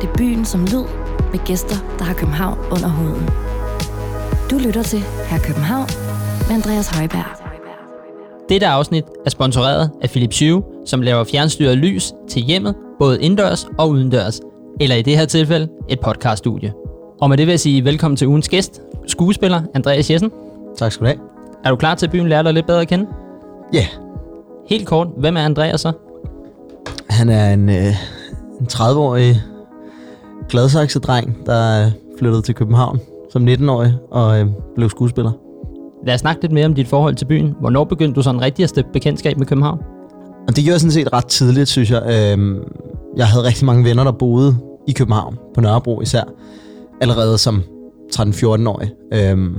Det er byen som lyd med gæster, der har København under huden. Du lytter til Her København med Andreas Højberg. Dette afsnit er sponsoreret af Philips Hue, som laver fjernstyret lys til hjemmet, både indendørs og udendørs, eller i det her tilfælde et podcaststudie. Og med det vil jeg sige velkommen til ugens gæst, skuespiller Andreas Jessen. Tak skal du have. Er du klar til at byen lærer dig lidt bedre at kende? Ja, yeah. Helt kort, hvem er Andreas så? han er en, øh, en 30-årig Gladsaxe-dreng, der er flyttet til København som 19-årig og øh, blev skuespiller. Lad os snakke lidt mere om dit forhold til byen. Hvornår begyndte du sådan rigtig at stifte bekendtskab med København? Og det gjorde jeg sådan set ret tidligt, synes jeg. Øhm, jeg havde rigtig mange venner, der boede i København, på Nørrebro især, allerede som 13-14-årig. Øhm,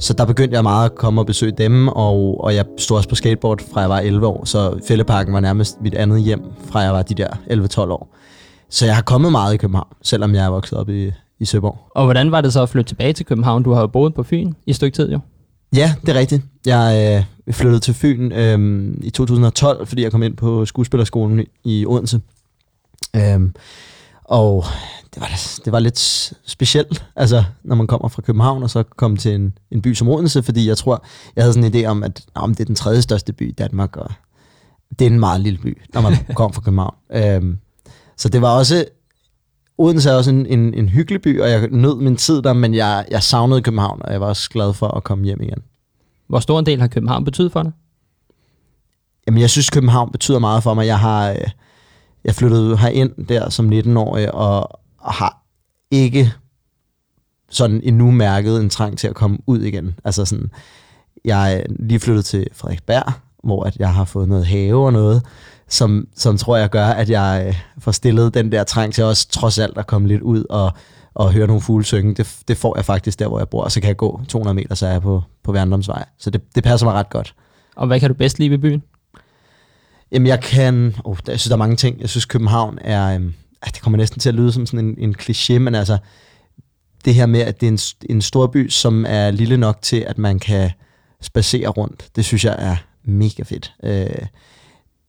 så der begyndte jeg meget at komme og besøge dem, og, og jeg stod også på skateboard fra jeg var 11 år, så Fælleparken var nærmest mit andet hjem, fra jeg var de der 11-12 år. Så jeg har kommet meget i København, selvom jeg er vokset op i, i Søborg. Og hvordan var det så at flytte tilbage til København? Du har jo boet på Fyn i et stykke tid jo. Ja, det er rigtigt. Jeg øh, flyttede til Fyn øh, i 2012, fordi jeg kom ind på skuespillerskolen i Odense. Øh, og det var, det var lidt specielt, altså, når man kommer fra København og så kommer til en, en by som Odense, fordi jeg tror, jeg havde sådan en idé om, at om det er den tredje største by i Danmark, og det er en meget lille by, når man kommer fra København. Øhm, så det var også, Odense er også en, en, en hyggelig by, og jeg nød min tid der, men jeg, jeg savnede København, og jeg var også glad for at komme hjem igen. Hvor stor en del har København betydet for dig? Jamen, jeg synes, København betyder meget for mig. Jeg har øh, jeg flyttede herind der som 19-årig, og, og har ikke sådan endnu mærket en trang til at komme ud igen. Altså sådan, jeg er lige flyttet til Frederiksberg, hvor at jeg har fået noget have og noget, som, som tror jeg gør, at jeg øh, får stillet den der trang til også trods alt at komme lidt ud og, og høre nogle fugle synge. Det, det får jeg faktisk der, hvor jeg bor, og så kan jeg gå 200 meter, så er jeg på, på Værndomsvej. Så det, det passer mig ret godt. Og hvad kan du bedst lide ved byen? Jamen jeg kan, oh, jeg synes der er mange ting. Jeg synes København er, øhm, det kommer næsten til at lyde som sådan en, en kliché, men altså det her med, at det er en, en stor by, som er lille nok til, at man kan spacere rundt, det synes jeg er mega fedt. Øh,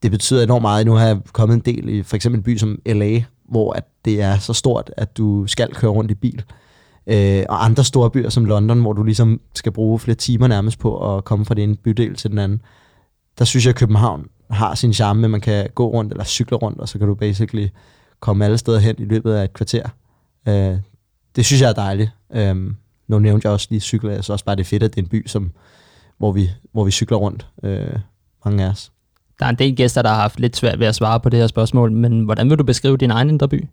det betyder enormt meget. Nu har jeg kommet en del i for eksempel en by som LA, hvor at det er så stort, at du skal køre rundt i bil. Øh, og andre store byer som London, hvor du ligesom skal bruge flere timer nærmest på at komme fra den ene bydel til den anden. Der synes jeg, at København har sin charme, men man kan gå rundt eller cykle rundt, og så kan du basically komme alle steder hen i løbet af et kvarter. Øh, det synes jeg er dejligt. Øh, nu nævnte jeg også lige cykler, så også bare, det er fedt, at det er en by, som, hvor, vi, hvor vi cykler rundt, øh, mange af os. Der er en del gæster, der har haft lidt svært ved at svare på det her spørgsmål, men hvordan vil du beskrive din egen indre by?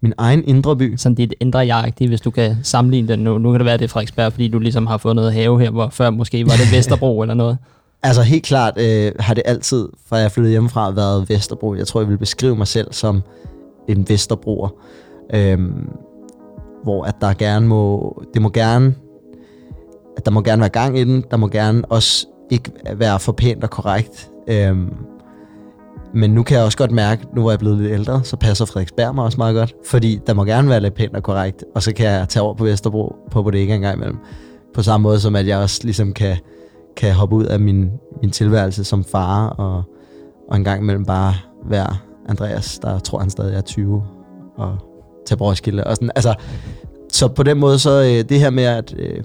Min egen indre by? Sådan dit indre jeg hvis du kan sammenligne det nu. Nu kan det være, det er Frederiksberg, fordi du ligesom har fået noget have her, hvor før måske var det Vesterbro eller noget. Altså helt klart øh, har det altid, fra jeg flyttede hjemmefra, været Vesterbro. Jeg tror, jeg vil beskrive mig selv som en Vesterbroer. Øhm, hvor at der gerne må, det må gerne, at der må gerne være gang i den, der må gerne også ikke være for pænt og korrekt. Øhm, men nu kan jeg også godt mærke, nu hvor jeg er blevet lidt ældre, så passer Frederiksberg mig også meget godt. Fordi der må gerne være lidt pænt og korrekt, og så kan jeg tage over på Vesterbro på bodega en gang imellem. På samme måde som at jeg også ligesom kan kan hoppe ud af min, min tilværelse som far, og, og en gang imellem bare være Andreas, der tror han stadig er 20, og tage på Roskilde. Og sådan, altså, så på den måde, så øh, det her med, at øh,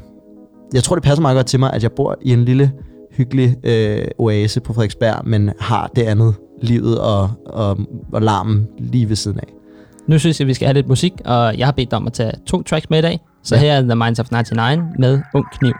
jeg tror, det passer meget godt til mig, at jeg bor i en lille, hyggelig øh, oase på Frederiksberg, men har det andet, livet og, og, og larmen lige ved siden af. Nu synes jeg, vi skal have lidt musik, og jeg har bedt dig om at tage to tracks med i dag. Så ja. her er The Minds of 99 med Ung Kniv.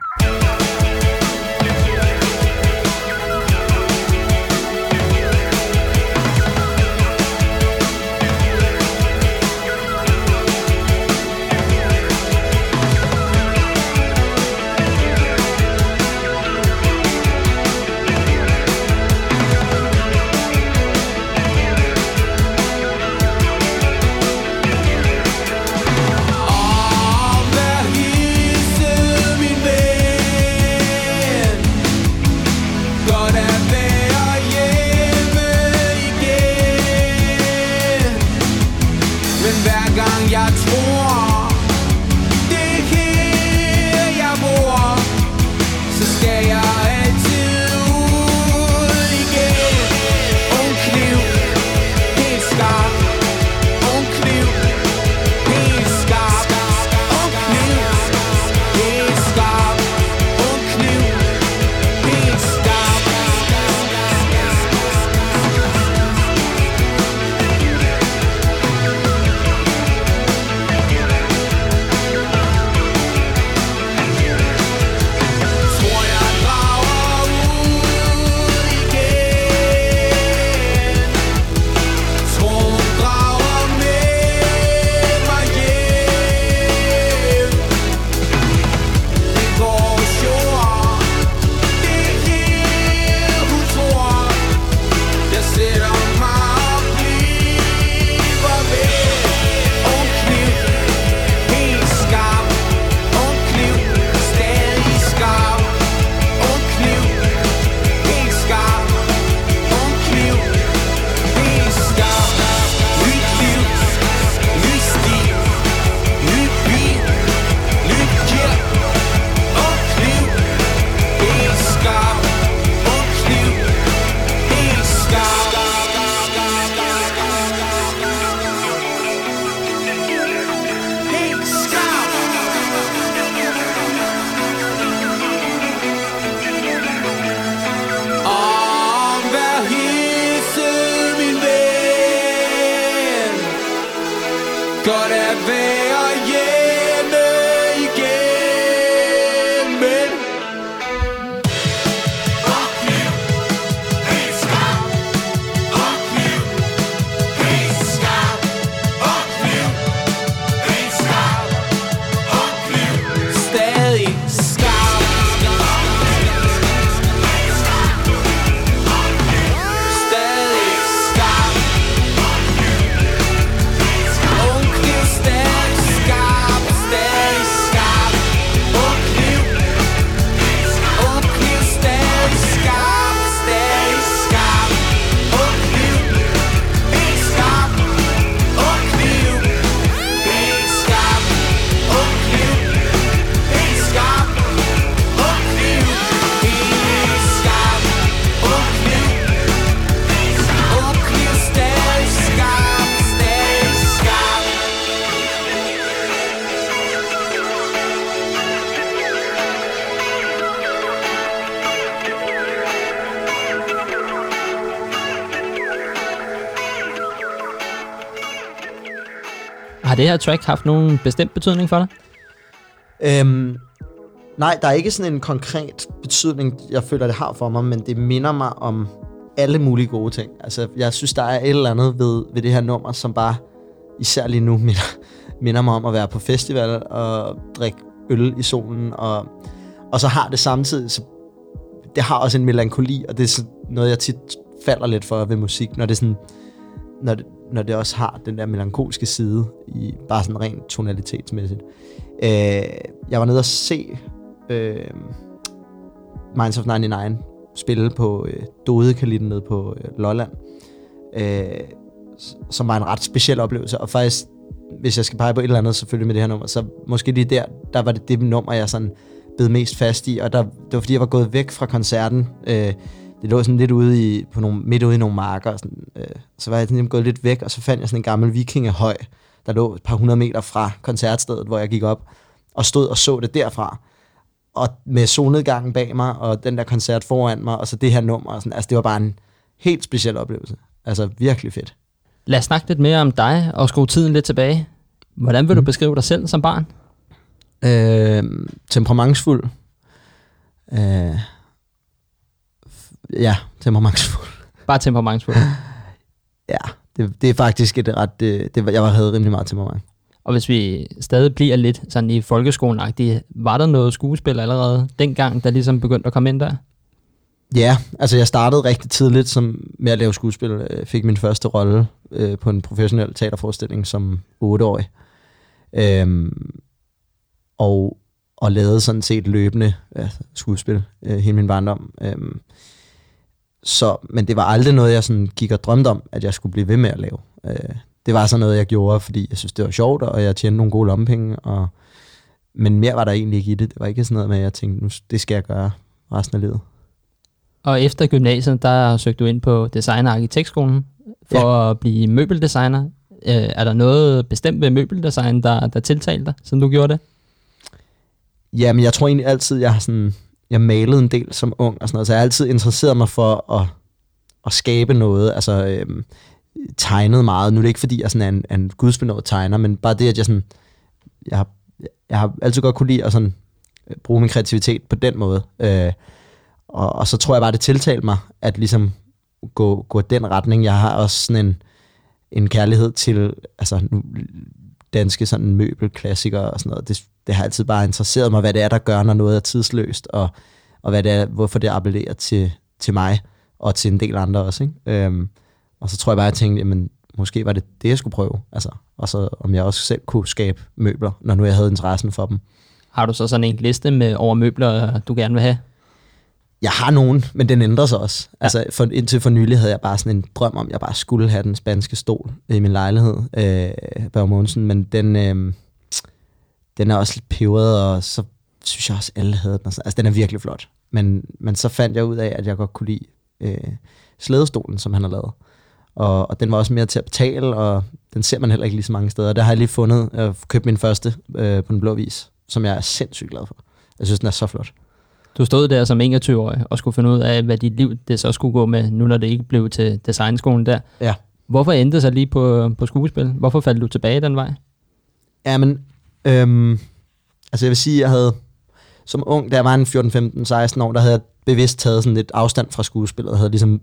Har det her track haft nogen bestemt betydning for dig? Øhm, nej, der er ikke sådan en konkret betydning, jeg føler, det har for mig, men det minder mig om alle mulige gode ting. Altså, jeg synes, der er et eller andet ved, ved det her nummer, som bare, især lige nu, minder, minder mig om at være på festival og drikke øl i solen. Og, og så har det samtidig, så det har også en melankoli, og det er sådan noget, jeg tit falder lidt for ved musik, når det sådan, når det, når det også har den der melankolske side, i bare sådan rent tonalitetsmæssigt. Øh, jeg var nede og se øh, Minds of 99 spille på øh, Dodekalitten nede på øh, Lolland, øh, som var en ret speciel oplevelse, og faktisk, hvis jeg skal pege på et eller andet selvfølgelig med det her nummer, så måske lige der, der var det det nummer, jeg sådan bed mest fast i, og der, det var fordi, jeg var gået væk fra koncerten, øh, det lå sådan lidt ude i, på nogle, midt ude i nogle marker, og sådan, øh, så var jeg sådan gået lidt væk, og så fandt jeg sådan en gammel vikingehøj, der lå et par hundrede meter fra koncertstedet, hvor jeg gik op, og stod og så det derfra. Og med solnedgangen bag mig, og den der koncert foran mig, og så det her nummer, og sådan, altså det var bare en helt speciel oplevelse. Altså virkelig fedt. Lad os snakke lidt mere om dig og skrue tiden lidt tilbage. Hvordan vil du beskrive dig selv som barn? Øh, temperamentsfuld. Øh, ja, temperamentsfuld. Bare temperamentsfuld. Ja, det, det er faktisk et ret... Det, det, var- jeg havde rimelig meget temperament. Og hvis vi stadig bliver lidt sådan i folkeskolen var der noget skuespil allerede dengang, der ligesom begyndte at komme ind der? Ja, altså jeg startede rigtig tidligt som, med at lave skuespil. Jeg fik min første rolle øh, på en professionel teaterforestilling som 8-årig. Øhm, og, og lavede sådan set løbende ja, skuespil øh, hele min barndom. Øhm, så, men det var aldrig noget, jeg sådan gik og drømte om, at jeg skulle blive ved med at lave. Øh, det var sådan noget, jeg gjorde, fordi jeg synes, det var sjovt, og jeg tjente nogle gode lommepenge. Og, men mere var der egentlig ikke i det. Det var ikke sådan noget med, at jeg tænkte, nu, det skal jeg gøre resten af livet. Og efter gymnasiet, der søgte du ind på Design- og Arkitektskolen for ja. at blive møbeldesigner. Øh, er der noget bestemt ved møbeldesign, der, der tiltalte dig, som du gjorde det? Ja, men jeg tror egentlig altid, jeg har sådan, jeg malede en del som ung og sådan noget, så jeg har altid interesseret mig for at, at skabe noget, altså øhm, tegnet meget. Nu er det ikke, fordi jeg sådan er en, en gudsbenået tegner, men bare det, at jeg sådan, jeg har, jeg har altid godt kunne lide at sådan, øh, bruge min kreativitet på den måde. Øh, og, og så tror jeg bare, det tiltalte mig, at ligesom gå, gå den retning. Jeg har også sådan en, en kærlighed til altså, nu, danske sådan møbelklassikere og sådan noget. Det, det har altid bare interesseret mig, hvad det er, der gør, når noget er tidsløst, og, og hvad det er, hvorfor det appellerer til, til mig, og til en del andre også. Ikke? Øhm, og så tror jeg bare, at jeg tænkte, jamen, måske var det det, jeg skulle prøve. Altså, og så om jeg også selv kunne skabe møbler, når nu jeg havde interessen for dem. Har du så sådan en liste med over møbler, du gerne vil have? Jeg har nogen, men den ændrer sig også. Ja. Altså, for, indtil for nylig havde jeg bare sådan en drøm om, at jeg bare skulle have den spanske stol i min lejlighed, øh, Børge Mogensen, men den, øh, den er også lidt peberet, og så synes jeg også, alle havde den. og så- Altså, den er virkelig flot. Men, men så fandt jeg ud af, at jeg godt kunne lide øh, slædestolen, som han har lavet. Og, og den var også mere til at betale, og den ser man heller ikke lige så mange steder. Der har jeg lige fundet, øh, købt min første øh, på den blå vis, som jeg er sindssygt glad for. Jeg synes, den er så flot. Du stod der som 21-årig og skulle finde ud af, hvad dit liv det så skulle gå med, nu når det ikke blev til designskolen der. Ja. Hvorfor endte så lige på, på skuespil? Hvorfor faldt du tilbage den vej? Ja, men øhm, altså jeg vil sige, jeg havde som ung, da jeg var en 14, 15, 16 år, der havde jeg bevidst taget sådan lidt afstand fra skuespillet. Jeg havde ligesom,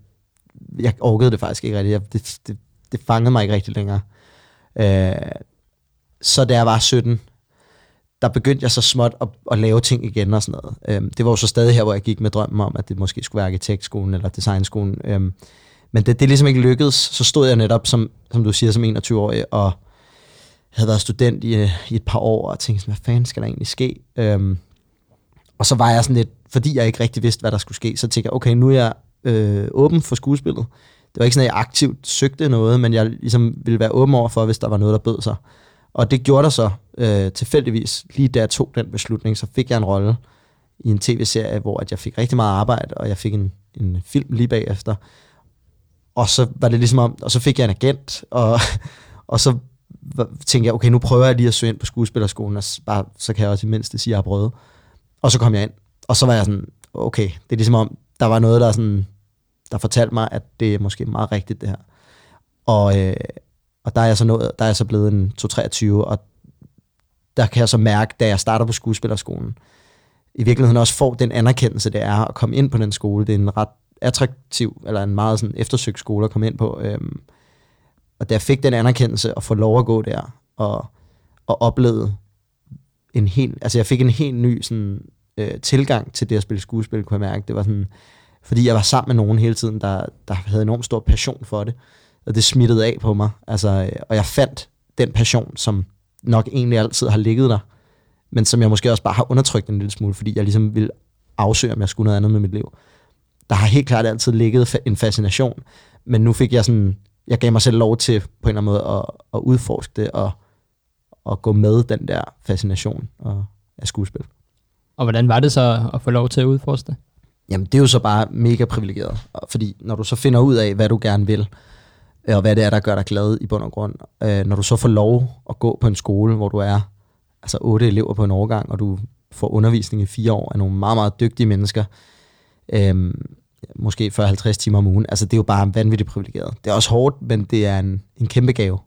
jeg orkede det faktisk ikke rigtigt. Jeg, det, det, det fangede mig ikke rigtig længere. Øh, så da jeg var 17, der begyndte jeg så småt at, at lave ting igen og sådan noget. Øhm, det var jo så stadig her, hvor jeg gik med drømmen om, at det måske skulle være arkitektskolen eller designskolen. Øhm, men det, det ligesom ikke lykkedes. Så stod jeg netop, som, som du siger, som 21-årig, og havde været student i, i et par år, og tænkte sådan, hvad fanden skal der egentlig ske? Øhm, og så var jeg sådan lidt, fordi jeg ikke rigtig vidste, hvad der skulle ske, så tænkte jeg, okay, nu er jeg øh, åben for skuespillet. Det var ikke sådan, at jeg aktivt søgte noget, men jeg ligesom ville være åben over for, hvis der var noget, der bød sig. Og det gjorde der så øh, tilfældigvis. Lige da jeg tog den beslutning, så fik jeg en rolle i en tv-serie, hvor at jeg fik rigtig meget arbejde, og jeg fik en, en film lige bagefter. Og så var det ligesom om, og så fik jeg en agent, og, og så tænkte jeg, okay, nu prøver jeg lige at søge ind på skuespillerskolen, og bare, så kan jeg også i mindste sige, at jeg har prøvet. Og så kom jeg ind, og så var jeg sådan, okay, det er ligesom om, der var noget, der, sådan, der fortalte mig, at det er måske meget rigtigt, det her. Og, øh, og der er jeg så nået, der er jeg så blevet en 2-23, og der kan jeg så mærke, da jeg starter på skuespillerskolen, i virkeligheden også får den anerkendelse, det er at komme ind på den skole. Det er en ret attraktiv, eller en meget sådan eftersøgt skole at komme ind på. Øhm, og da jeg fik den anerkendelse og få lov at gå der, og, og opleve en helt, altså jeg fik en helt ny sådan, øh, tilgang til det at spille skuespil, kunne jeg mærke. Det var sådan, fordi jeg var sammen med nogen hele tiden, der, der havde enormt stor passion for det, og det smittede af på mig. Altså, og jeg fandt den passion, som nok egentlig altid har ligget der, men som jeg måske også bare har undertrykt en lille smule, fordi jeg ligesom ville afsøge, om jeg skulle noget andet med mit liv. Der har helt klart altid ligget en fascination, men nu fik jeg sådan, jeg gav mig selv lov til på en eller anden måde at, at udforske det, og, og gå med den der fascination og, af skuespil. Og hvordan var det så at få lov til at udforske det? Jamen, det er jo så bare mega privilegeret. Fordi når du så finder ud af, hvad du gerne vil, Øh, og hvad det er, der gør dig glad i bund og grund, øh, når du så får lov at gå på en skole, hvor du er altså otte elever på en årgang, og du får undervisning i fire år af nogle meget, meget dygtige mennesker, øh, måske 40-50 timer om ugen, altså det er jo bare vanvittigt privilegeret. Det er også hårdt, men det er en, en kæmpe gave.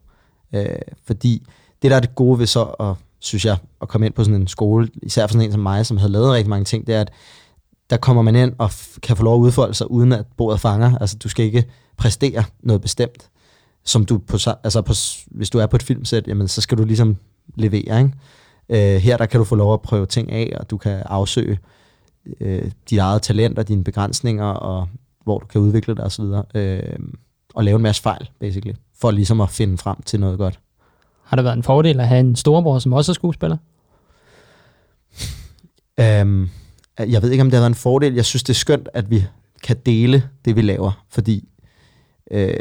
Øh, fordi det, der er det gode ved så, at, synes jeg, at komme ind på sådan en skole, især for sådan en som mig, som havde lavet rigtig mange ting, det er, at der kommer man ind og kan få lov at udfolde sig, uden at bordet fanger. Altså, du skal ikke præstere noget bestemt. Som du på, altså på, hvis du er på et filmsæt, jamen, så skal du ligesom levere. Ikke? Øh, her der kan du få lov at prøve ting af, og du kan afsøge øh, dit eget talent og dine begrænsninger, og hvor du kan udvikle dig osv. Øh, og lave en masse fejl, basically, for ligesom at finde frem til noget godt. Har det været en fordel at have en storebror, som også er skuespiller? Øhm, jeg ved ikke, om det har været en fordel. Jeg synes, det er skønt, at vi kan dele det, vi laver, fordi øh,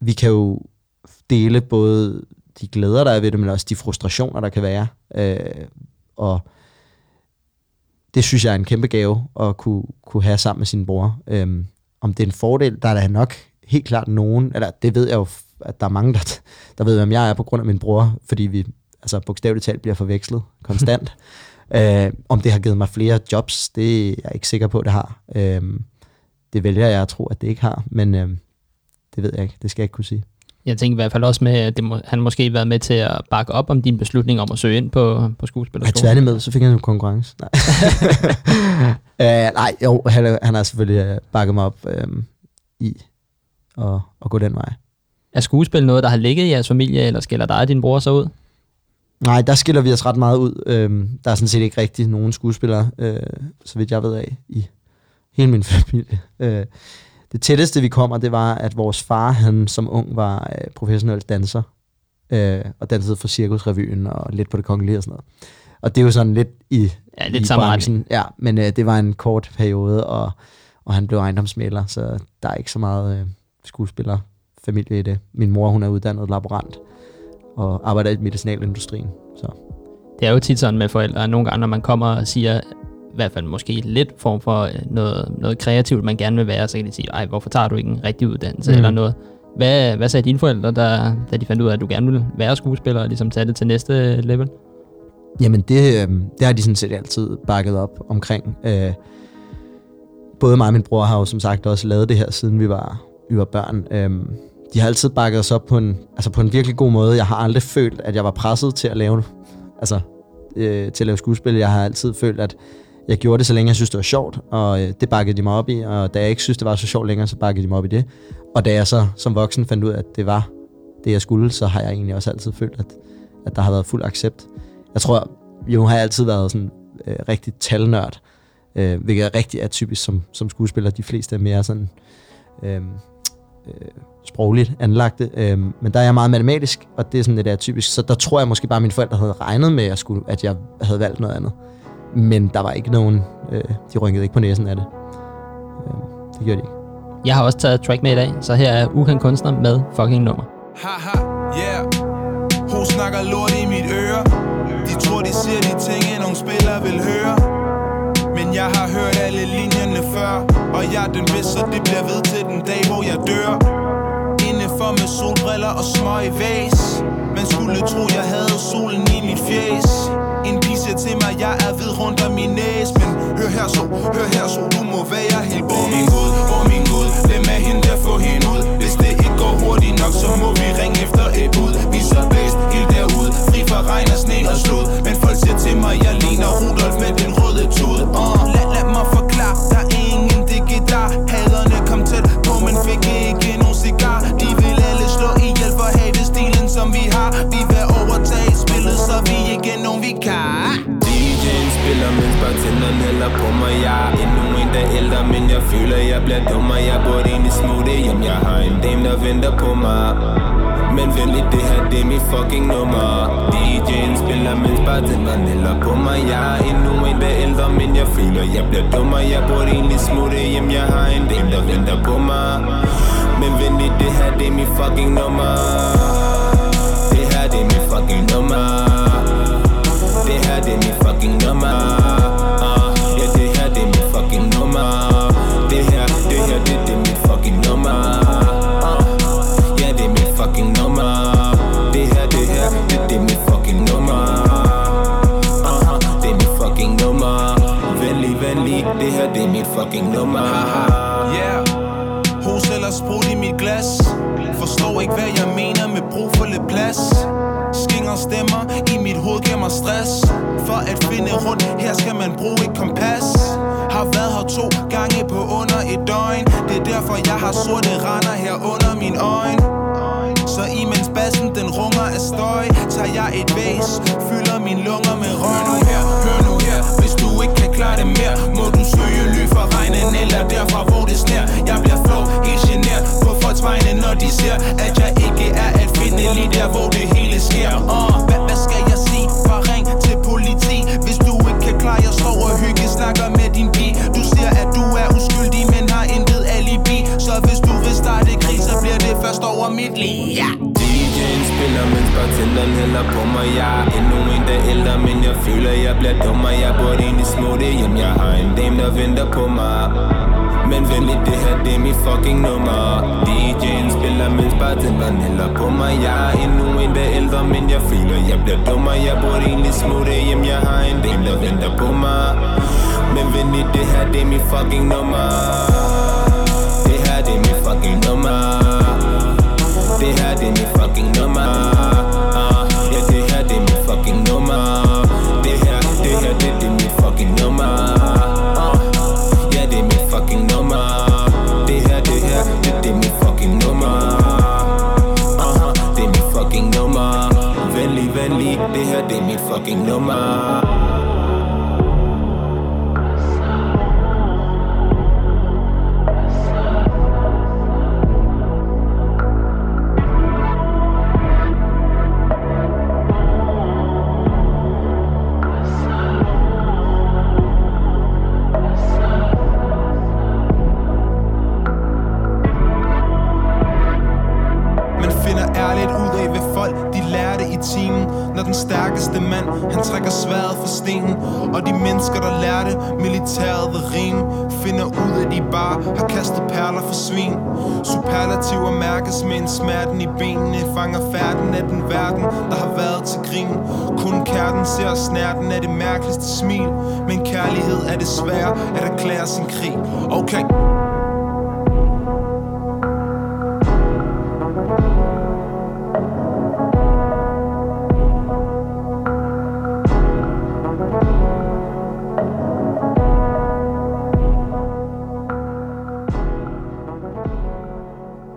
vi kan jo dele både de glæder, der er ved det, men også de frustrationer, der kan være. Øh, og det synes jeg er en kæmpe gave at kunne, kunne have sammen med sin bror. Øh, om det er en fordel, der er der nok helt klart nogen, eller det ved jeg jo, at der er mange, der, der ved, hvem jeg er på grund af min bror, fordi vi altså bogstaveligt talt bliver forvekslet konstant. øh, om det har givet mig flere jobs, det er jeg ikke sikker på, det har. Øh, det vælger jeg at tro, at det ikke har, men øh, det ved jeg ikke. Det skal jeg ikke kunne sige. Jeg tænker i hvert fald også med, at det må, han måske været med til at bakke op om din beslutning om at søge ind på, på Ja, skuespillerskolen. tværtimod, så fik han en konkurrence. Nej, uh, nej jo, han, han har selvfølgelig uh, bakket mig op um, i at, at gå den vej. Er skuespil noget, der har ligget i jeres familie, eller skiller dig og din bror så ud? Nej, der skiller vi os ret meget ud. Øhm, der er sådan set ikke rigtig nogen skuespillere, øh, så vidt jeg ved af, i hele min familie. Øh, det tætteste vi kommer, det var, at vores far, han som ung var øh, professionel danser, øh, og dansede for Cirkusrevyen og lidt på det kongelige og sådan noget. Og det er jo sådan lidt i, Ja, lidt i samme branchen. Ja, men øh, det var en kort periode, og, og han blev ejendomsmælder, så der er ikke så meget øh, skuespillerfamilie i det. Min mor, hun er uddannet laborant og arbejder i medicinalindustrien. Så. Det er jo tit sådan med forældre, at nogle gange, når man kommer og siger, i hvert fald måske lidt form for øh, noget, noget kreativt, man gerne vil være, så kan de sige, ej, hvorfor tager du ikke en rigtig uddannelse Mm. eller noget. Hvad, hvad sagde dine forældre, der, da de fandt ud af, at du gerne ville være skuespiller og ligesom tage det til næste level? Jamen det, øh, det har de sådan set altid bakket op omkring. Øh, både mig og min bror har jo som sagt også lavet det her, siden vi var, vi var børn. Øh, de har altid bakket os op på en, altså på en virkelig god måde. Jeg har aldrig følt, at jeg var presset til at lave, altså, øh, til at lave skuespil. Jeg har altid følt, at jeg gjorde det, så længe jeg synes, det var sjovt, og øh, det bakkede de mig op i, og da jeg ikke synes, det var så sjovt længere, så bakkede de mig op i det. Og da jeg så som voksen fandt ud af, at det var det, jeg skulle, så har jeg egentlig også altid følt, at, at der har været fuld accept. Jeg tror, jo har jeg altid været sådan øh, rigtig talnørd, øh, hvilket er rigtig atypisk som, som skuespiller. De fleste er mere sådan øh, øh, sprogligt anlagte, øh, men der er jeg meget matematisk, og det er sådan lidt atypisk. Så der tror jeg måske bare, at mine forældre havde regnet med, at jeg, skulle, at jeg havde valgt noget andet. Men der var ikke nogen, øh, de rynkede ikke på næsen af det. Øh, det gjorde de ikke. Jeg har også taget track med i dag, så her er Ukendt Kunstner med fucking nummer. Haha, yeah. Hun snakker lort i mit øre. De tror, de siger de ting, nogle spillere vil høre. Men jeg har hørt alle. Og jeg er den bedste, så det bliver ved til den dag, hvor jeg dør. Indenfor med solbriller og smøg i væs. Man skulle tro, jeg havde solen i mit fjes. En pige siger til mig, jeg er hvid rundt om min næse. Men hør her så, hør her så, du må være helt Hvor min Gud, hvor min Gud, lad mig hende der få hende ud. Hvis det ikke går hurtigt nok, så må vi ringe efter et bud. Vi så blæst helt derud, fri fra regn og sne og slud. Men folk siger til mig, jeg ligner Rudolf med den røde tud. Uh. Lad, lad mig forklare, der er ikke nogen vikar. DJ'en spiller, mens bartenderen hælder på mig. Jeg er endnu en, der ældre, men jeg føler, jeg bliver dummer Jeg burde egentlig smutte hjem, jeg har en dame, der venter på mig. Men venlig, det her, det er mit fucking nummer. DJ'en spiller, mens bartenderen hælder på mig. Jeg er endnu en, der ældre, men jeg føler, jeg bliver dummer Jeg burde egentlig smutte hjem, jeg har en dame, der venter på mig. Men venlig, det her, det er mit fucking nummer. Det her, det er mit fucking nummer. Fucking nummer. Yeah. Hos eller sprut i mit glas. Forstår ikke hvad jeg mener med brug for lidt plads. Skinger stemmer i mit hoved giver mig stress. For at finde rundt, her skal man bruge et kompas. Har været her to gange på under et døgn. Det er derfor jeg har sorte render her under min øjne. Så imens bassen den runger af støj Tager jeg et væs, fylder mine lunger med røg. Hør nu her, hør nu her. Hvis du ikke kan klare det mere Må du Han hælder på mig Jeg er endnu en, der ældre, men jeg føler, jeg bliver dummer Jeg burde egentlig smutte hjem, jeg har en del der venter på mig Men venligt, det her, det er mit fucking nummer mit fucking ser snærten af det mærkeligste smil. Men kærlighed er desværre svære at erklære sin krig. Okay,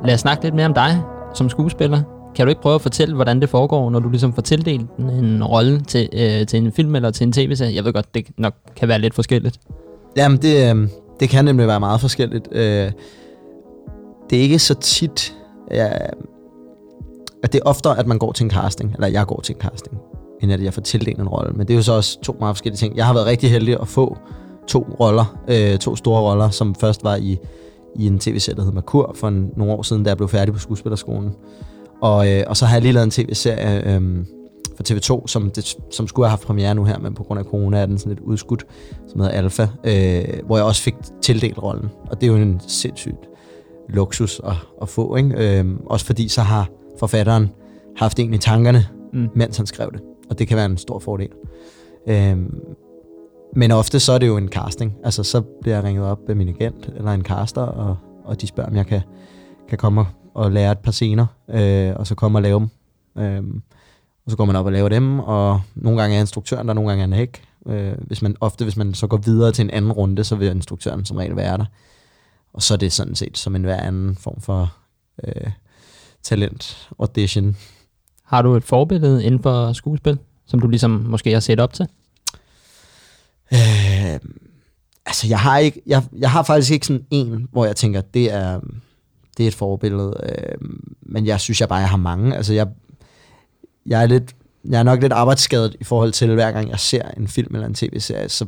Lad os snakke lidt mere om dig som skuespiller. Kan du ikke prøve at fortælle, hvordan det foregår, når du ligesom får tildelt en rolle til, øh, til en film eller til en tv-serie? Jeg ved godt, det nok kan være lidt forskelligt. Jamen, det, øh, det kan nemlig være meget forskelligt. Øh, det er ikke så tit, ja, at det er oftere, at man går til en casting, eller jeg går til en casting, end at jeg får tildelt en rolle. Men det er jo så også to meget forskellige ting. Jeg har været rigtig heldig at få to roller, øh, to store roller, som først var i, i en tv-serie, der hed Merkur, for en, nogle år siden, da jeg blev færdig på skuespillerskolen. Og, øh, og så har jeg lige lavet en tv-serie øh, for TV2, som, det, som skulle have haft premiere nu her, men på grund af corona er den sådan lidt udskudt, som hedder Alpha, øh, hvor jeg også fik tildelt rollen. Og det er jo en sindssygt luksus at, at få, ikke? Øh, også fordi så har forfatteren haft en i tankerne, Mm. mens han skrev det. Og det kan være en stor fordel. Øh, men ofte så er det jo en casting. Altså så bliver jeg ringet op af min agent eller en caster, og, og de spørger, om jeg kan, kan komme og- og lære et par scener, øh, og så komme og lave dem. Øhm, og så går man op og laver dem, og nogle gange er instruktøren der, nogle gange er han ikke. Øh, hvis man, ofte hvis man så går videre til en anden runde, så vil instruktøren som regel være der. Og så er det sådan set som en hver anden form for øh, talent audition. Har du et forbillede inden for skuespil, som du ligesom måske har set op til? Øh, altså, jeg har, ikke, jeg, jeg har faktisk ikke sådan en, hvor jeg tænker, det er, det er et forbillede. Øh, men jeg synes jeg bare, jeg har mange. Altså, jeg, jeg er lidt, jeg er nok lidt arbejdsskadet i forhold til, hver gang jeg ser en film eller en tv-serie, så,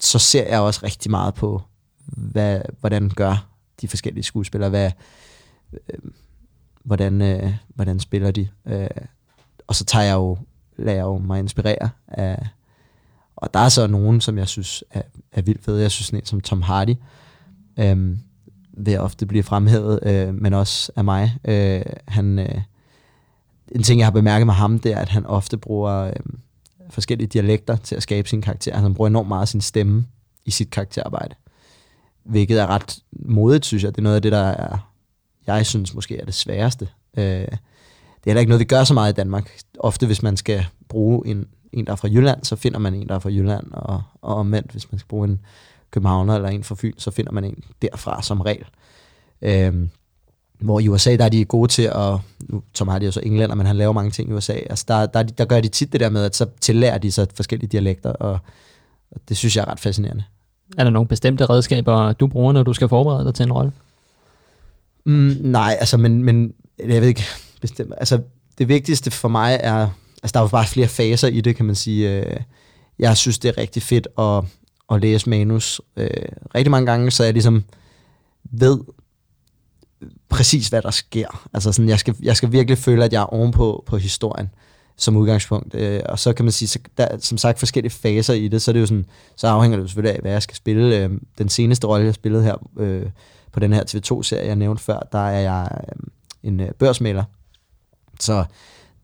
så ser jeg også rigtig meget på, hvad, hvordan gør de forskellige skuespillere, hvad, øh, hvordan, øh, hvordan spiller de. Øh, og så tager jeg jo, lader jeg jo mig inspirere af, og der er så nogen, som jeg synes er, er vildt fede. Jeg synes sådan en som Tom Hardy, øh, vil ofte blive fremhævet, øh, men også af mig. Øh, han, øh, en ting, jeg har bemærket med ham, det er, at han ofte bruger øh, forskellige dialekter til at skabe sin karakter. Han bruger enormt meget sin stemme i sit karakterarbejde. Hvilket er ret modigt, synes jeg. Det er noget af det, der er, jeg synes måske er det sværeste. Øh, det er heller ikke noget, vi gør så meget i Danmark. Ofte, hvis man skal bruge en, en, der er fra Jylland, så finder man en, der er fra Jylland, og, og omvendt, hvis man skal bruge en københavner eller en fra Fyn, så finder man en derfra som regel. Øhm, hvor i USA, der er de gode til at, nu Tom Hardy er jo så englænder, men han laver mange ting i USA, altså der, der, er de- der gør de tit det der med, at så tillærer de sig forskellige dialekter, og, og det synes jeg er ret fascinerende. Er der nogle bestemte redskaber, du bruger, når du skal forberede dig til en rolle? Mm, nej, altså, men, men jeg ved ikke bestemt. Altså, det vigtigste for mig er, altså, der er jo bare flere faser i det, kan man sige. Øh, Jeg synes, det er rigtig fedt at, at læse manus øh, rigtig mange gange, så jeg ligesom ved præcis, hvad der sker. Altså sådan, jeg skal, jeg skal virkelig føle, at jeg er ovenpå på historien som udgangspunkt. Øh, og så kan man sige, så der er som sagt forskellige faser i det, så er det jo sådan, så afhænger det jo selvfølgelig af, hvad jeg skal spille. Øh, den seneste rolle, jeg spillede her øh, på den her TV2-serie, jeg nævnte før, der er jeg øh, en øh, børsmaler. Så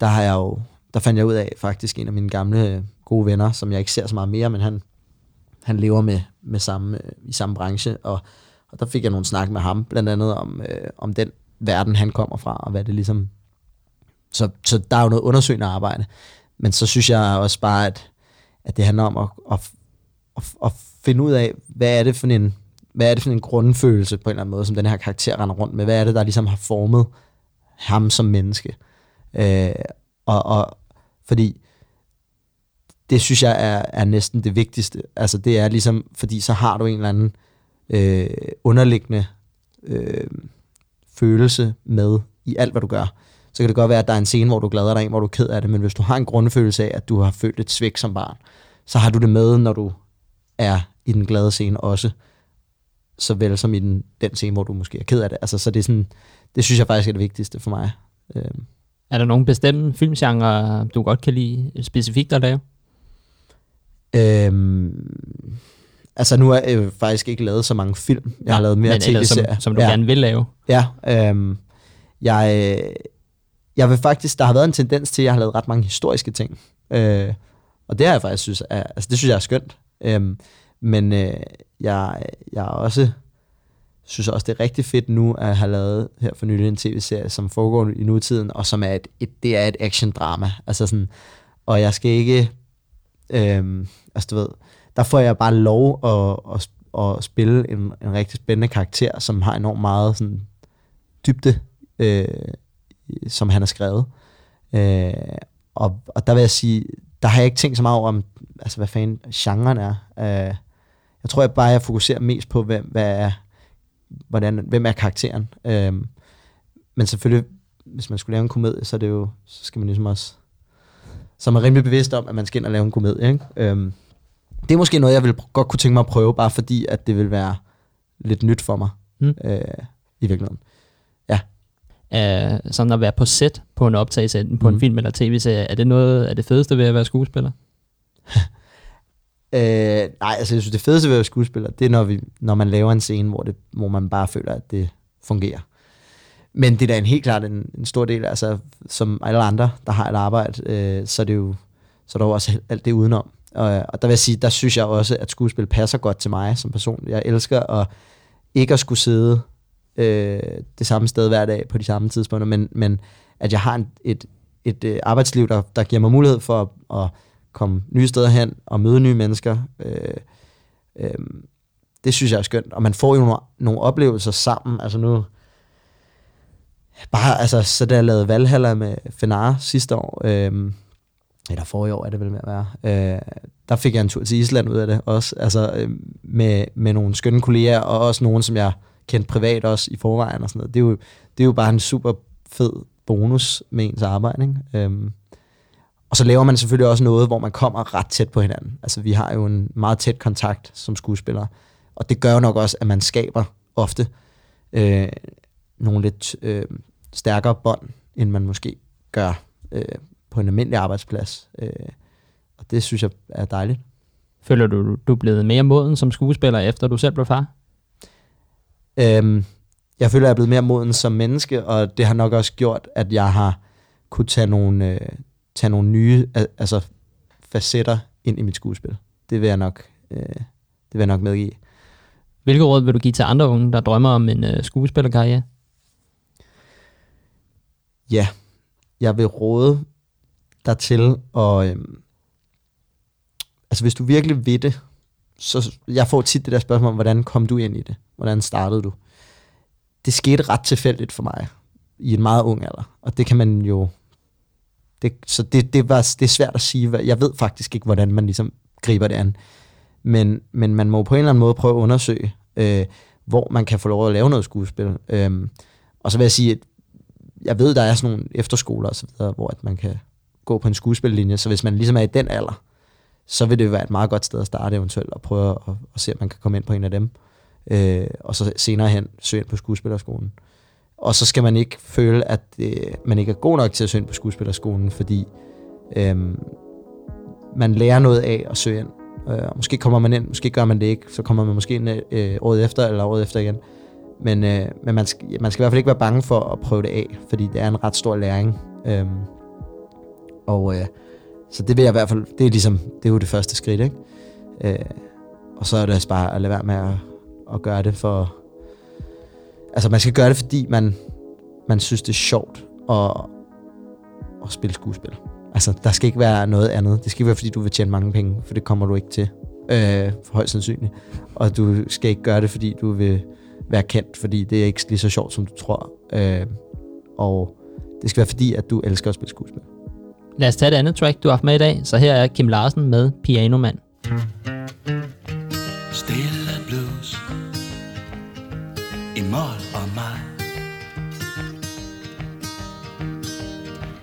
der har jeg jo, der fandt jeg ud af faktisk en af mine gamle øh, gode venner, som jeg ikke ser så meget mere, men han, han lever med, med samme, i samme branche, og, og der fik jeg nogle snak med ham, blandt andet om, øh, om den verden, han kommer fra, og hvad det ligesom... Så, så der er jo noget undersøgende arbejde. Men så synes jeg også bare, at, at det handler om at, at, at, at finde ud af, hvad er det for en hvad er det for en grundfølelse på en eller anden måde, som den her karakter render rundt med? Hvad er det, der ligesom har formet ham som menneske? Øh, og, og fordi det synes jeg er, er næsten det vigtigste. Altså det er ligesom, fordi så har du en eller anden øh, underliggende øh, følelse med i alt, hvad du gør. Så kan det godt være, at der er en scene, hvor du glæder dig en, hvor du er ked af det, men hvis du har en grundfølelse af, at du har følt et svigt som barn, så har du det med, når du er i den glade scene også, såvel som i den, den scene, hvor du måske er ked af det. Altså, så det er sådan, det synes jeg faktisk er det vigtigste for mig. Øh, Er der nogen bestemte filmgenre, du godt kan lide specifikt at lave? Øhm, altså nu har jeg jo faktisk ikke lavet så mange film. Jeg har lavet mere tv-serier. Som, som du ja. gerne vil lave. Ja, øhm, jeg, jeg vil faktisk, der har været en tendens til, at jeg har lavet ret mange historiske ting. Øh, og det har jeg faktisk synes, er, altså det synes jeg er skønt. Øhm, men øh, jeg, jeg også synes også, det er rigtig fedt nu at have lavet her for nylig en tv-serie, som foregår i nutiden, og som er et, et det er et action-drama. Altså sådan, og jeg skal ikke, øhm, altså du ved, der får jeg bare lov at, at, at spille en, en rigtig spændende karakter, som har enormt meget sådan, dybde øh, som han har skrevet. Øh, og, og der vil jeg sige, der har jeg ikke tænkt så meget over, om, altså, hvad fanden genren er. Øh, jeg tror jeg bare, jeg fokuserer mest på, hvem, hvad er, hvordan, hvem er karakteren. Øh, men selvfølgelig, hvis man skulle lave en komedie, så er det jo, så skal man ligesom også, så er man rimelig bevidst om, at man skal ind og lave en komedie. Ikke? Øh, det er måske noget, jeg vil godt kunne tænke mig at prøve, bare fordi, at det vil være lidt nyt for mig, Mm. øh, i virkeligheden. Uh, sådan at være på set på en optagelse enten på. Mm. en film eller tv-serie, er det noget af det fedeste ved at være skuespiller? Øh, nej, altså jeg synes, det fedeste ved at være skuespiller, det er, når, vi, når man laver en scene, hvor, det, hvor man bare føler, at det fungerer. Men det er da en helt klart en, en stor del, altså som alle andre, der har et arbejde, øh, så er det jo så er der jo også alt det udenom. Og, og der vil jeg sige, der synes jeg også, at skuespil passer godt til mig som person. Jeg elsker at ikke at skulle sidde øh, det samme sted hver dag på de samme tidspunkter, men, men at jeg har en, et, et øh, arbejdsliv, der, der giver mig mulighed for at, at komme nye steder hen og møde nye mennesker. Øh, øh, det synes jeg er skønt. Og man får jo nogle, nogle oplevelser sammen. Altså nu... Bare, altså, så da jeg lavede Valhalla med Fenar sidste år, øh, eller forrige år er det vel med at være, øh, der fik jeg en tur til Island ud af det også, altså øh, med, med nogle skønne kolleger, og også nogen, som jeg kendte privat også i forvejen og sådan noget. Det er jo, det er jo bare en super fed bonus med ens arbejde, ikke? Øhm, og så laver man selvfølgelig også noget, hvor man kommer ret tæt på hinanden. Altså vi har jo en meget tæt kontakt som skuespillere, og det gør jo nok også, at man skaber ofte øh, nogle lidt øh, stærkere bånd, end man måske gør øh, på en almindelig arbejdsplads. Øh, og det synes jeg er dejligt. Føler du, du er blevet mere moden som skuespiller, efter du selv blev far? Øhm, jeg føler, jeg er blevet mere moden som menneske, og det har nok også gjort, at jeg har kunne tage nogle, øh, tage nogle nye al- altså facetter ind i mit skuespil. Det vil jeg nok, øh, det vil jeg nok medgive. Hvilke råd vil du give til andre unge, der drømmer om en uh, skuespillerkarriere? Ja, jeg vil råde dig til at... Øhm, altså hvis du virkelig ved det, så jeg får tit det der spørgsmål om, hvordan kom du ind i det? Hvordan startede du? Det skete ret tilfældigt for mig i en meget ung alder, og det kan man jo... Det, så det, det, var, det er svært at sige. hvad- Jeg ved faktisk ikke, hvordan man ligesom griber det an. Men, men man må på en eller anden måde prøve at undersøge, øh, hvor man kan få lov at lave noget skuespil. Øh, og så vil jeg sige, at jeg ved, der er sådan nogle efterskoler og så videre, hvor at man kan gå på en skuespillinje, så hvis man ligesom er i den alder, så vil det være et meget godt sted at starte eventuelt, og prøve at, at se, om man kan komme ind på en af dem, øh, og så senere hen søge ind på skuespillerskolen. Og så skal man ikke føle, at øh, man ikke er god nok til at søge ind på skuespillerskolen, fordi øh, man lærer noget af at søge ind. Øh, måske kommer man ind, måske gør man det ikke, så kommer man måske ind øh, året efter, eller året efter igen. Men, øh, men man, skal, man skal i hvert fald ikke være bange for at prøve det af, fordi det er en ret stor læring. Øhm, og øh, så det vil jeg i hvert fald, det er ligesom, det er jo det første skridt, ikke? Øh, og så er det altså bare at lade være med at, at gøre det for... Altså man skal gøre det, fordi man, man synes, det er sjovt at, at spille skuespil. Altså der skal ikke være noget andet. Det skal ikke være, fordi du vil tjene mange penge, for det kommer du ikke til. Øh, for højst sandsynligt. Og du skal ikke gøre det, fordi du vil være kendt, fordi det er ikke lige så sjovt, som du tror. Øh, og det skal være fordi, at du elsker at spille skuespil. Lad os tage et andet track, du har haft med i dag. Så her er Kim Larsen med Piano Man. Stille blues I mål og mig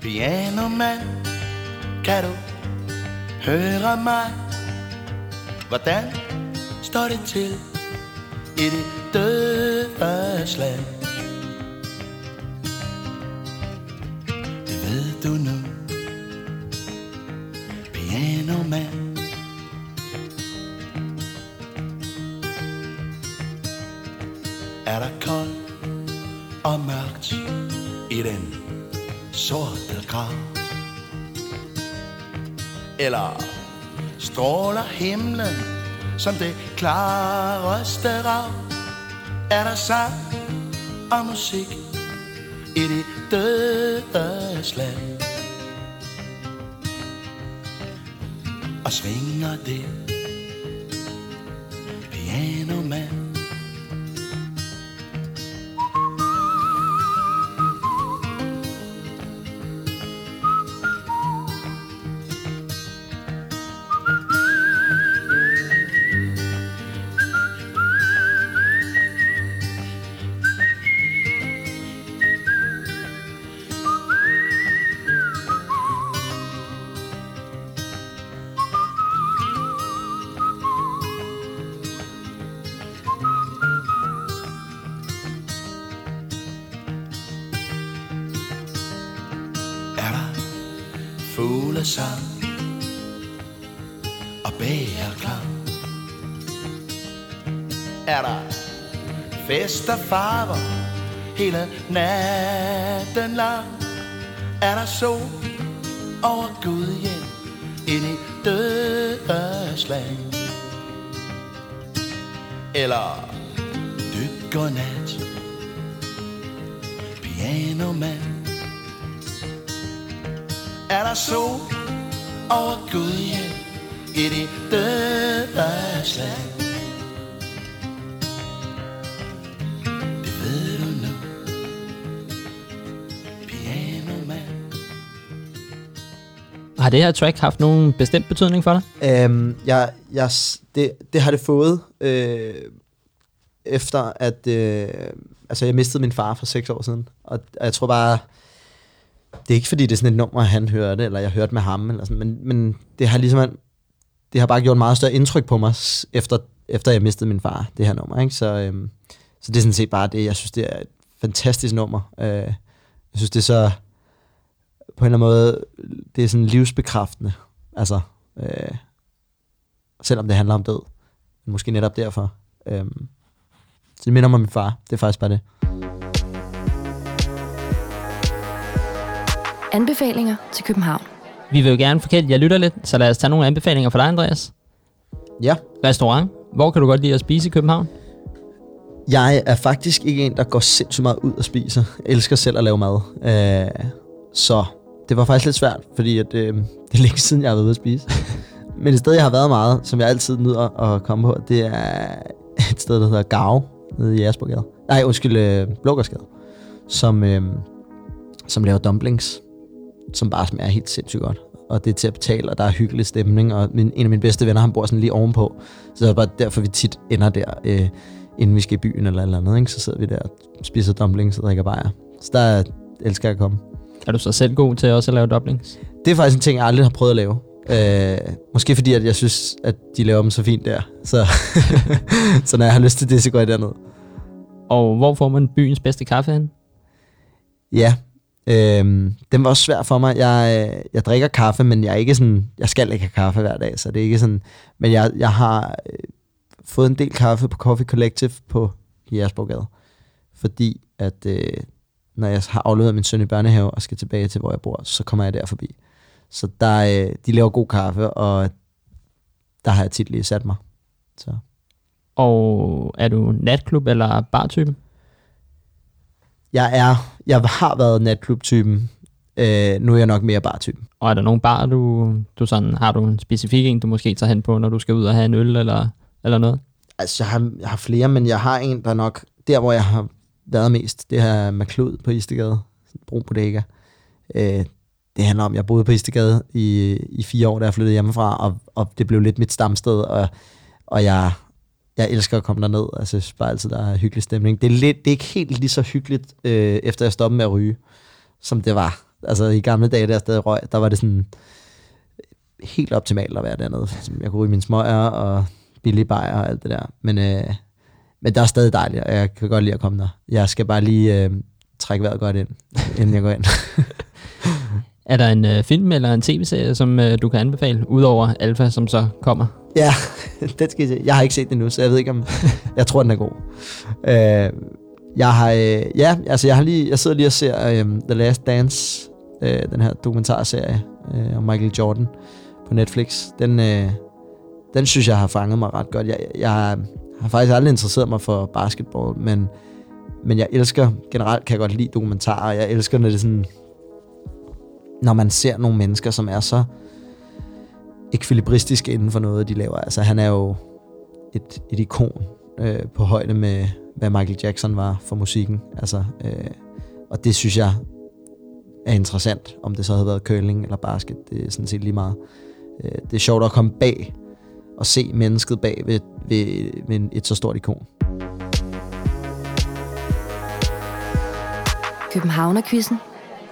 Piano man Kan du høre mig Hvordan står det til i det dødes land. Det ved du nu. Piano man. Er der koldt og mørkt i den sorte grav. Eller stråler himlen som det klareste rav. Er der sang og musik i det dødes land. Og svinger det Er der fest og farver hele natten lang? Er der sol over Gud hjem ind i dødslag? Eller dyb godnat, pianomand? Er der sol over Gud hjem ind i dødslag? Det her track haft nogen bestemt betydning for dig? Øhm, jeg, jeg, det, det har det fået, øh, efter at øh, altså jeg mistede min far for seks år siden. Og jeg tror bare, det er ikke fordi, det er sådan et nummer, han hørte, eller jeg hørte med ham, eller sådan, men, men det har ligesom, det har bare gjort meget større indtryk på mig, efter, efter jeg mistede min far, det her nummer. Ikke? Så, øhm, så det er sådan set bare det, jeg synes, det er et fantastisk nummer. Øh, jeg synes, det er så, på en eller anden måde, det er sådan livsbekræftende. Altså, øh, selvom det handler om død. Men måske netop derfor. Øhm, så det minder mig om min far. Det er faktisk bare det. Anbefalinger til København. Vi vil jo gerne forkæle jer lytter lidt, så lad os tage nogle anbefalinger for dig, Andreas. Ja. Restaurant. Hvor kan du godt lide at spise i København? Jeg er faktisk ikke en, der går sindssygt meget ud og spiser. Jeg elsker selv at lave mad. Øh, så det var faktisk lidt svært, fordi at, øh, det er længe siden, jeg har været ude at spise. Men et sted, jeg har været meget, som jeg altid nyder at komme på, det er et sted, der hedder Gave, nede i Jægersborgade. Nej, undskyld, øh, Blågårdsgade. Som, øh, som laver dumplings, som bare smager helt sindssygt godt. Og det er til at betale, og der er hyggelig stemning, og min, en af mine bedste venner, han bor sådan lige ovenpå. Så det er bare derfor, vi tit ender der, øh, inden vi skal i byen eller eller andet. Ikke? Så sidder vi der og spiser dumplings og drikker bajer. Så der elsker jeg at komme. Er du så selv god til også at lave doublings? Det er faktisk en ting, jeg aldrig har prøvet at lave. Øh, måske fordi, at jeg synes, at de laver dem så fint der. Så, så når jeg har lyst til det, så går jeg derned. Og hvor får man byens bedste kaffe hen? Ja, øh, den var også svær for mig. Jeg, øh, jeg drikker kaffe, men jeg er ikke sådan, jeg skal ikke have kaffe hver dag, så det er ikke sådan, men jeg, jeg har øh, fået en del kaffe på Coffee Collective på Jægersborgade, fordi at øh, når jeg har afleveret min søn i børnehave og skal tilbage til, hvor jeg bor, så kommer jeg der forbi. Så der, øh, de laver god kaffe, og der har jeg tit lige sat mig. Så. Og er du natklub eller bartypen? Jeg er, jeg har været natklub-typen. Øh, nu er jeg nok mere bar-typen. Og er der nogen bar, du, du sådan, har du en specifik en, du måske tager hen på, når du skal ud og have en øl eller, eller noget? Altså, jeg har, jeg har flere, men jeg har en, der nok... Der, hvor jeg har været mest, det her McLeod på Istegade. Brun Bodega. Øh, det handler om, at jeg boede på Istegade i, i fire år, da jeg flyttede hjemmefra, og, og det blev lidt mit stamsted, og, og jeg, jeg elsker at komme derned. Altså, jeg synes bare altid, der er hyggelig stemning. Det er, lidt, det er ikke helt lige så hyggeligt, øh, efter jeg stoppede med at ryge, som det var. Altså, i gamle dage, der jeg stadig røg, der var det sådan helt optimalt at være dernede. Jeg kunne ryge mine smøger og billige bajer og alt det der. Men, øh, men der er stadig dejligt, og jeg kan godt lide at komme der. Jeg skal bare lige øh, trække vejret godt ind, inden jeg går ind. Er der en øh, film eller en tv-serie, som øh, du kan anbefale, udover Alpha, som så kommer? ja, det skal I se. Jeg har ikke set den endnu, så jeg ved ikke om... Jeg tror, den er god. Øh, jeg har... Øh, ja, altså jeg har lige... Jeg sidder lige og ser øh, The Last Dance, øh, den her dokumentarserie øh, om Michael Jordan på Netflix. Den, øh, den synes jeg har fanget mig ret godt. Jeg, jeg har faktisk aldrig interesseret mig for basketball, men, men jeg elsker... Generelt kan jeg godt lide dokumentarer. Jeg elsker, når det er sådan... Når man ser nogle mennesker, som er så ekvilibristiske inden for noget, de laver. Altså, han er jo et, et ikon øh, på højde med, hvad Michael Jackson var for musikken. Altså, øh, og det synes jeg er interessant, om det så havde været curling eller basket. Det er sådan set lige meget. Øh, det er sjovt at komme bag og se mennesket bag ved, ved, ved et så stort ikon. Københavnerquizzen.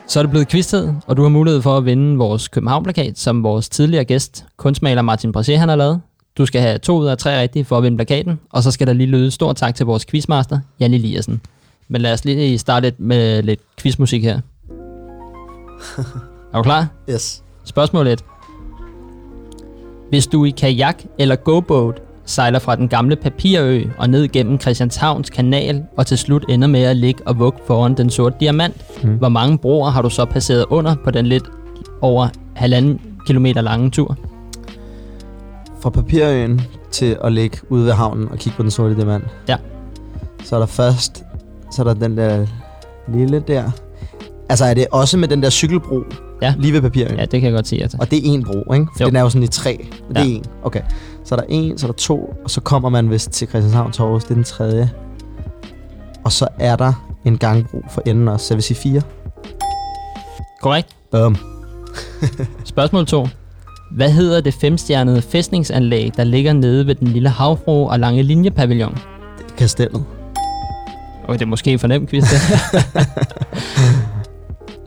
Så er det blevet quiztid, og du har mulighed for at vinde vores København-plakat, som vores tidligere gæst, kunstmaler Martin Brasé, han har lavet. Du skal have to ud af tre rigtige for at vinde plakaten, og så skal der lige lyde et stort tak til vores quizmaster, Jan Eliassen. Men lad os lige starte lidt med lidt quizmusik her. Er du klar? Yes. Spørgsmål 1. Hvis du i kajak eller go-boat sejler fra den gamle papirø og ned gennem Christianshavns kanal og til slut ender med at ligge og vugge foran den sorte diamant, mm. hvor mange broer har du så passeret under på den lidt over halvanden kilometer lange tur? Fra papirøen til at ligge ude ved havnen og kigge på den sorte diamant. Ja. Så er der først, så er der den der lille der. Altså er det også med den der cykelbro Ja. lige ved papirøen? Ja, det kan jeg godt sige, altså. Og det er en bro, ikke? For Jo. den er jo sådan i tre. Det Ja. er en. Okay. Så er der en, så er der to, og så kommer man vist til Christianshavn Torvs. Det er den tredje. Og så er der en gangbro for enden også. Så jeg vil sige fire. Korrekt. Bum. Spørgsmål 2. Hvad hedder det femstjernede fæstningsanlæg, der ligger nede ved den lille havfru og lange linjepavillon? Kastellet. Okay, det er måske for nemt quiz, det.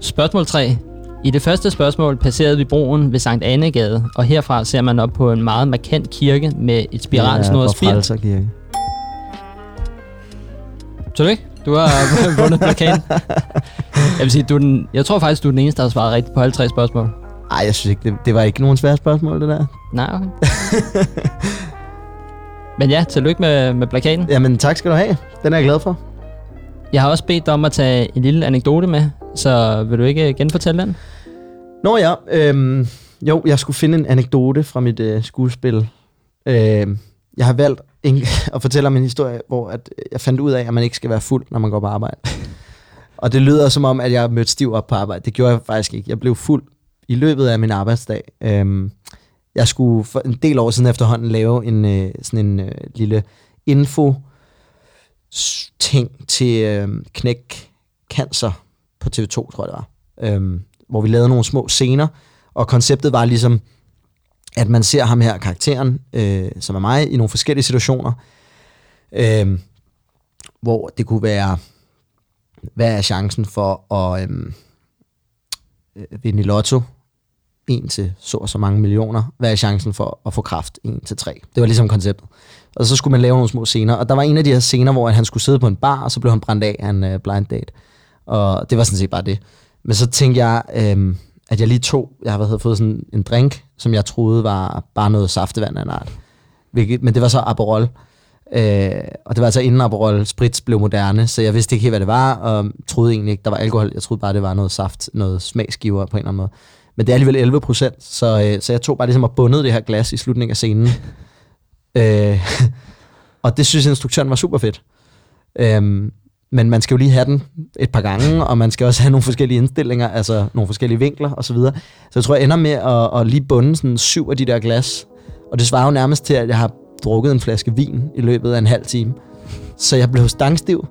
spørgsmål 3. I det første spørgsmål passerede vi broen ved Sankt Annegade, og herfra ser man op på en meget markant kirke med et spiralsnået ja, spir. Frelser Kirke. Tillykke. Du har vundet plakaten. Jeg vil sige, du er den, jeg tror faktisk, du er den eneste, der har svaret rigtigt på alle tre spørgsmål. Ej, jeg synes ikke, det, det var ikke nogen svære spørgsmål, det der. Nej, okay. Men ja, tillykke med, med plakaten. Jamen, tak skal du have. Den er jeg glad for. Jeg har også bedt dig om at tage en lille anekdote med, så vil du ikke genfortælle den? Nå ja, øhm, jo, jeg skulle finde en anekdote fra mit øh, skuespil. Øhm, jeg har valgt en, at fortælle om en historie, hvor at øh, jeg fandt ud af, at man ikke skal være fuld, når man går på arbejde. Og det lyder som om, at jeg mødte stiv op på arbejde. Det gjorde jeg faktisk ikke. Jeg blev fuld i løbet af min arbejdsdag. Øhm, jeg skulle for en del år siden efterhånden lave en øh, sådan en øh, lille info ting til øh, knæk cancer på TV2, tror jeg det var. Øhm, hvor vi lavede nogle små scener, og konceptet var ligesom, at man ser ham her, karakteren, øh, som er mig, i nogle forskellige situationer, øh, hvor det kunne være, hvad er chancen for at øh, øh vinde i lotto? 1 til så og så mange millioner. Hvad er chancen for at få kraft? 1 til 3. Det var ligesom konceptet. Og så skulle man lave nogle små scener. Og der var en af de her scener, hvor han skulle sidde på en bar, og så blev han brændt af af en uh, øh, blind date. Og det var sådan set bare det. Men så tænkte jeg, øhm, at jeg lige tog, jeg havde fået sådan en drink, som jeg troede var bare noget saftevand af en art. Hvilket, men det var så Aperol. Øh, og det var altså inden Aperol Spritz blev moderne, så jeg vidste ikke helt, hvad det var, og troede egentlig ikke, der var alkohol. Jeg troede bare, det var noget saft, noget smagsgiver på en eller anden måde. Men det er alligevel 11 procent, så, øh, så jeg tog bare ligesom og bundet det her glas i slutningen af scenen. øh, og det synes instruktøren var super fedt. Øhm, men man skal jo lige have den et par gange, og man skal også have nogle forskellige indstillinger, altså nogle forskellige vinkler osv. Så, videre. så jeg tror, jeg ender med at, at lige bunde sådan syv af de der glas. Og det svarer jo nærmest til, at jeg har drukket en flaske vin i løbet af en halv time. Så jeg blev stangstiv.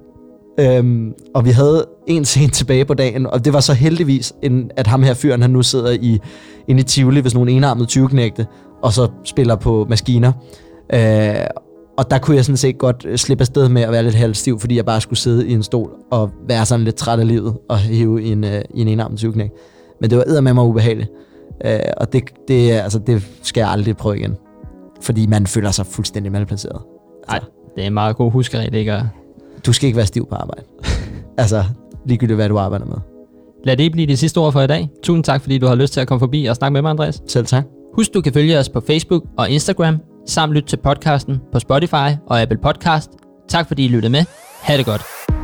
Øhm, og vi havde en scene tilbage på dagen, og det var så heldigvis, en, at ham her fyren, han nu sidder i, inde i Tivoli, hvis nogle enarmede 20 og så spiller på maskiner. Øh, og der kunne jeg sådan set godt øh, slippe afsted med at være lidt halvstiv, fordi jeg bare skulle sidde i en stol og være sådan lidt træt af livet og hive i en, øh, i en enarmet 20 Men det var med mig ubehageligt. Øh, og det, det, altså, det skal jeg aldrig prøve igen. Fordi man føler sig fuldstændig malplaceret. Nej, det er en meget god huskeregel, ikke? Og Du skal ikke være stiv på arbejde. altså, ligegyldigt hvad du arbejder med. Lad det blive det sidste ord for i dag. Tusind tak, fordi du har lyst til at komme forbi og snakke med mig, Andreas. Selv tak. Husk, du kan følge os på Facebook og Instagram, samt lytte til podcasten på Spotify og Apple Podcast. Tak fordi I lyttede med. Ha' det godt.